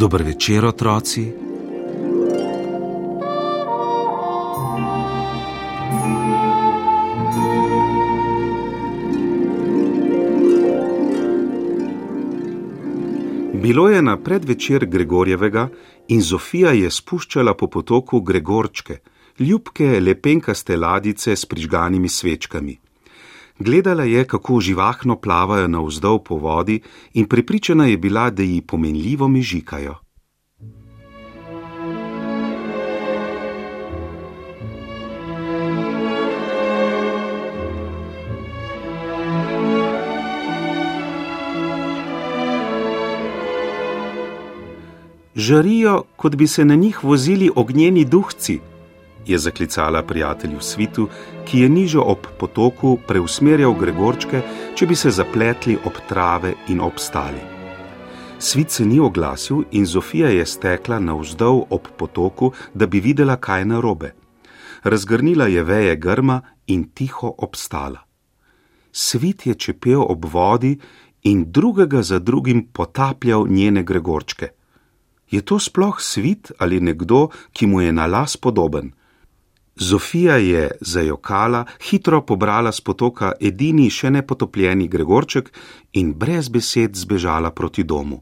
Dober večer, otroci. Bilo je na predvečer Gregorjevega in Zofija je spuščala po potoku Gregorčke, ljubke lepenkaste ladice s prižganimi svečkami. Gledala je, kako živahno plavajo navzdol po vodi, in prepričana je bila, da ji pomenljivo mežikajo. Žarijo, kot bi se na njih vozili ognjeni duhci, je zaklicala prijatelju Svitu, ki je nižo ob potoku preusmerjal Gregorčke, če bi se zapletli ob trave in obstali. Svit se ni oglasil in Zofija je stekla navzdol ob potoku, da bi videla, kaj narobe. Razgrnila je veje grma in tiho obstala. Svit je čepel ob vodi in drugega za drugim potapljal njene Gregorčke. Je to sploh svit ali nekdo, ki mu je na las podoben? Zofija je zajokala, hitro pobrala z potoka edini še nepotopljeni Gregorček in brez besed zbežala proti domu.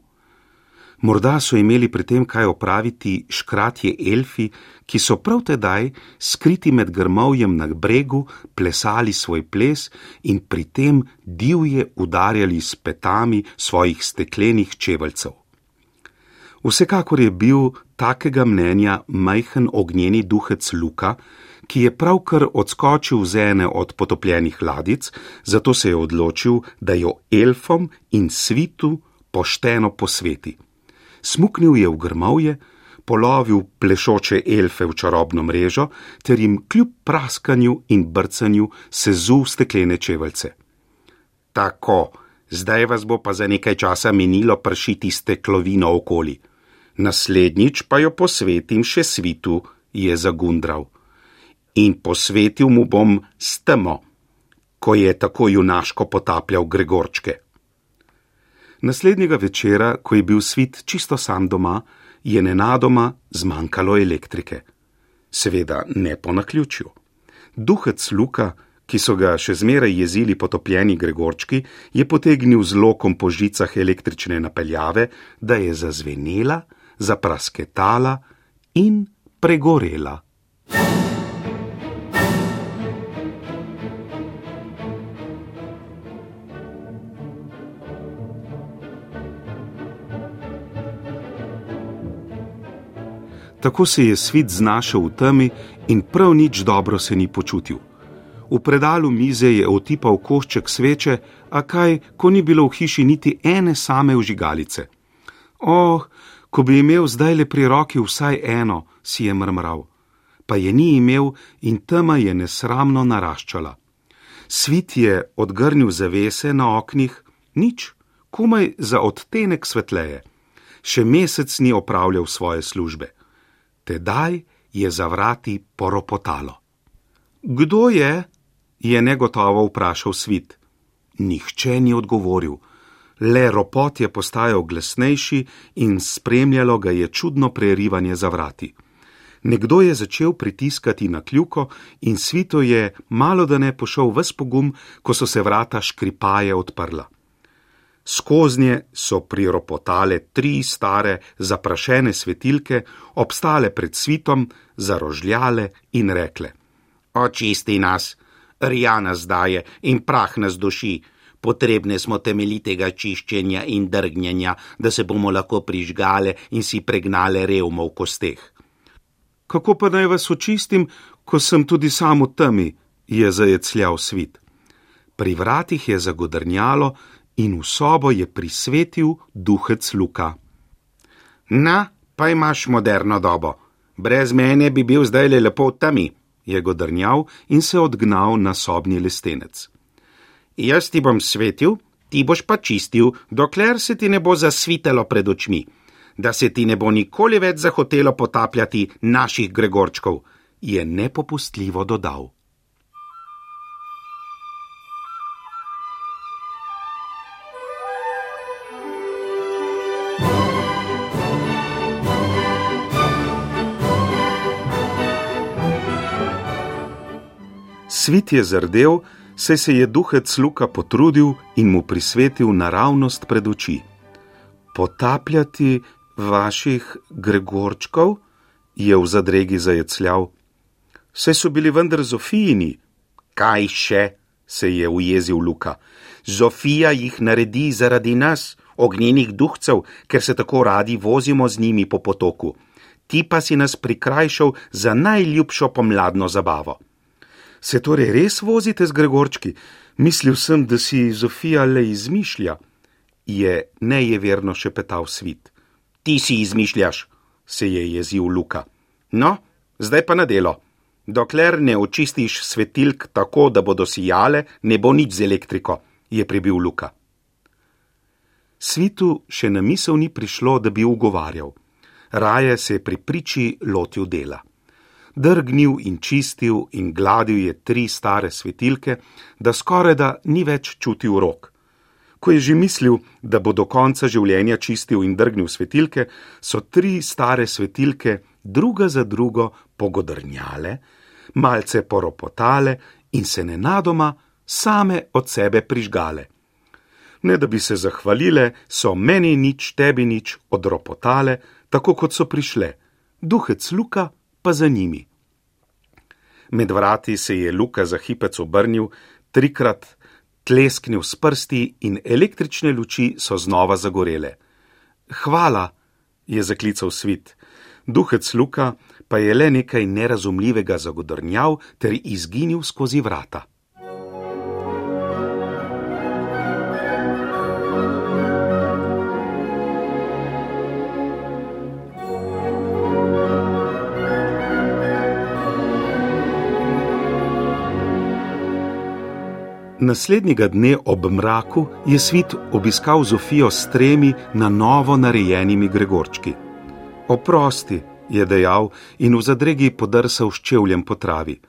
Morda so imeli pri tem kaj opraviti škratje elfi, ki so prav tedaj, skriti med grmovjem na bregu, plesali svoj ples in pri tem divje udarjali s petami svojih steklenih čeveljcev. Vsekakor je bil takega mnenja majhen ognjeni duhec Luka, ki je pravkar odskočil z ene od potopljenih ladic, zato se je odločil, da jo elfom in svitu pošteno posveti. Smuknil je v grmovje, polovil plešoče elfe v čarobno mrežo ter jim kljub praskanju in brcanju sezul steklene čeveljce. Tako, zdaj vas bo pa za nekaj časa menilo pršiti steklovino okoli. Naslednjič pa jo posvetim še svitu, je zagundral in posvetil mu bom stemo, ko je tako junaško potapljal Gregorčke. Naslednjega večera, ko je bil svit čisto sam doma, je nenadoma zmanjkalo elektrike. Seveda ne po naključju. Duhec Luka, ki so ga še zmeraj jezili potopljeni Gregorčki, je potegnil z lokom po žicah električne napeljave, da je zazvenela, zaprasketala in pregorela. Tako se je svet znašel v temi in prav nič dobro se ni počutil. V predalu mize je otipal košček sveče, a kaj, ko ni bilo v hiši niti ene same užigalice. Oh, ko bi imel zdaj le pri roki vsaj eno, si je mrmral. Pa je ni imel in tema je nesramno naraščala. Svit je odgrnil zavese na oknih, nič, komaj za odtenek svetleje. Še mesec ni opravljal svoje službe. Tedaj je za vrati poropotalo. Kdo je? je negotovo vprašal svit. Nihče ni odgovoril, le ropot je postajal glasnejši in spremljalo ga je čudno prerivanje za vrati. Nekdo je začel pritiskati na kljuko in svito je malo da ne pošel v spogum, ko so se vrata škripaje odprla. Skoznje so priropotale tri stare, zaprašene svetilke, obstale pred svitom, zarožljale in rekle: Očisti nas, rja nas daje in prah nas duši. Potrebne smo temeljitega čiščenja in drgnjenja, da se bomo lahko prižgale in si pregnale revmo v kosteh. Kako pa naj vas očistim, ko sem tudi sam v temi, je zajecljal svit. Pri vratih je zagodrnjalo in v sobo je prisvetil duhec Luka. Na, pa imaš moderno dobo. Brez mene bi bil zdaj le lepo v temi, je godrnjal in se odgnal na sobni lestenec. Jaz ti bom svetil, ti boš pa čistil, dokler se ti ne bo zasvitelo pred očmi, da se ti ne bo nikoli več zahotelo potapljati naših Gregorčkov, je nepopustljivo dodal. Svit je zardel, saj se je duhec Luka potrudil in mu prisvetil naravnost pred oči. Potapljati vaših Gregorčkov je v zadregi zajecljal. Vse so bili vendar Zofijini. Kaj še? se je ujezil Luka. Zofija jih naredi zaradi nas, ognjenih duhcev, ker se tako radi vozimo z njimi po potoku. Ti pa si nas prikrajšal za najljubšo pomladno zabavo. Se torej res vozite z Gregorčki? Mislil sem, da si Zofija le izmišlja, je nejeverno šepetal svit. Ti si izmišljaš, se je jezil Luka. No, zdaj pa na delo. Dokler ne očistiš svetilk tako, da bodo sijale, ne bo nič z elektriko, je prebil Luka. Svitu še na misel ni prišlo, da bi ugovarjal. Raje se je pri priči lotil dela drgnil in čistil in gladil je tri stare svetilke, da skoraj da ni več čutil rok. Ko je že mislil, da bo do konca življenja čistil in drgnil svetilke, so tri stare svetilke druga za drugo pogodrnjale, malce poropotale in se nenadoma same od sebe prižgale. Ne da bi se zahvalile, so meni nič, tebi nič odropotale, tako kot so prišle, duhec Luka pa za njimi. Med vrati se je Luka za hipec obrnil, trikrat tlesknil s prsti in električne luči so znova zagorele. Hvala, je zaklical svit. Duhec Luka pa je le nekaj nerazumljivega zagodrnjal ter izginil skozi vrata. Naslednjega dne ob mraku je svit obiskal Zofijo s tremi na novo narejenimi Gregorčki. Oprosti, je dejal in v zadregi podrsal s čevljem po travi.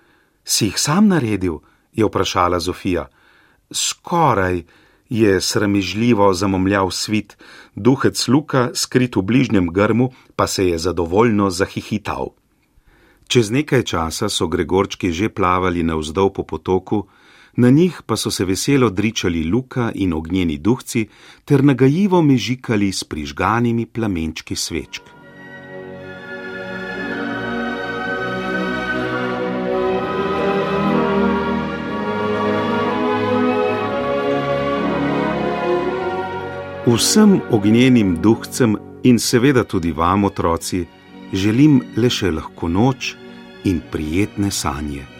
Si jih sam naredil? je vprašala Zofija. Skoraj, je sramežljivo zamomljal svit, duhec Luka, skrit v bližnjem grmu, pa se je zadovoljno zahihital. Čez nekaj časa so Gregorčki že plavali navzdol po potoku, na njih pa so se veselo dričali luka in ognjeni duhci ter nagajivo mežikali s prižganimi plamenčki svečk. Vsem ognjenim duhcem in seveda tudi vam, otroci, želim le še lahko noč in prijetne sanje.